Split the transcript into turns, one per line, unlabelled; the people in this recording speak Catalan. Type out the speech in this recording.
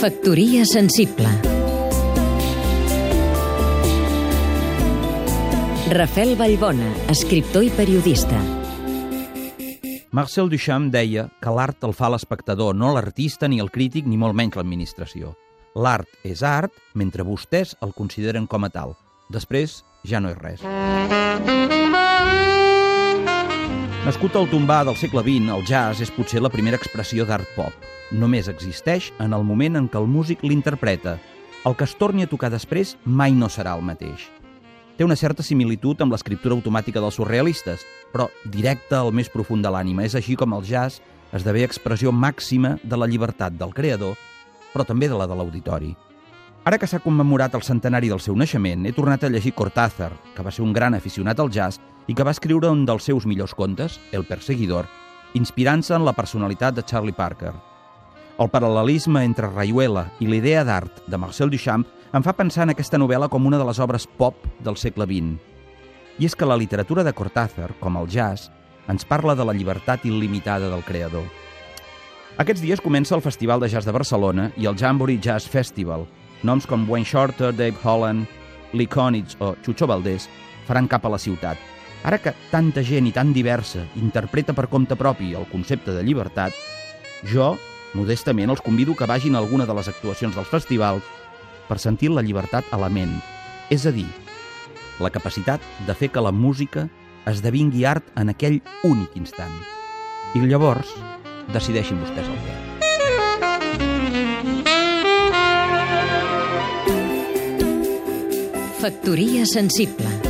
Factoria sensible Rafel Vallbona, escriptor i periodista.
Marcel Duchamp deia que l'art el fa l'espectador, no l'artista, ni el crític, ni molt menys l'administració. L'art és art, mentre vostès el consideren com a tal. Després, ja no és res. Nascut al tombà del segle XX, el jazz és potser la primera expressió d'art pop. Només existeix en el moment en què el músic l'interpreta. El que es torni a tocar després mai no serà el mateix té una certa similitud amb l'escriptura automàtica dels surrealistes, però directa al més profund de l'ànima. És així com el jazz esdevé expressió màxima de la llibertat del creador, però també de la de l'auditori. Ara que s'ha commemorat el centenari del seu naixement, he tornat a llegir Cortázar, que va ser un gran aficionat al jazz i que va escriure un dels seus millors contes, El perseguidor, inspirant-se en la personalitat de Charlie Parker. El paral·lelisme entre Rayuela i l'idea d'art de Marcel Duchamp em fa pensar en aquesta novel·la com una de les obres pop del segle XX. I és que la literatura de Cortázar, com el jazz, ens parla de la llibertat il·limitada del creador. Aquests dies comença el Festival de Jazz de Barcelona i el Jamboree Jazz Festival. Noms com Wayne Shorter, Dave Holland, Lee Konitz o Chucho Valdés faran cap a la ciutat. Ara que tanta gent i tan diversa interpreta per compte propi el concepte de llibertat, jo, modestament, els convido que vagin a alguna de les actuacions dels festivals per sentir la llibertat a la ment, és a dir, la capacitat de fer que la música esdevingui art en aquell únic instant. I llavors decideixin vostès el què.
Factoria sensible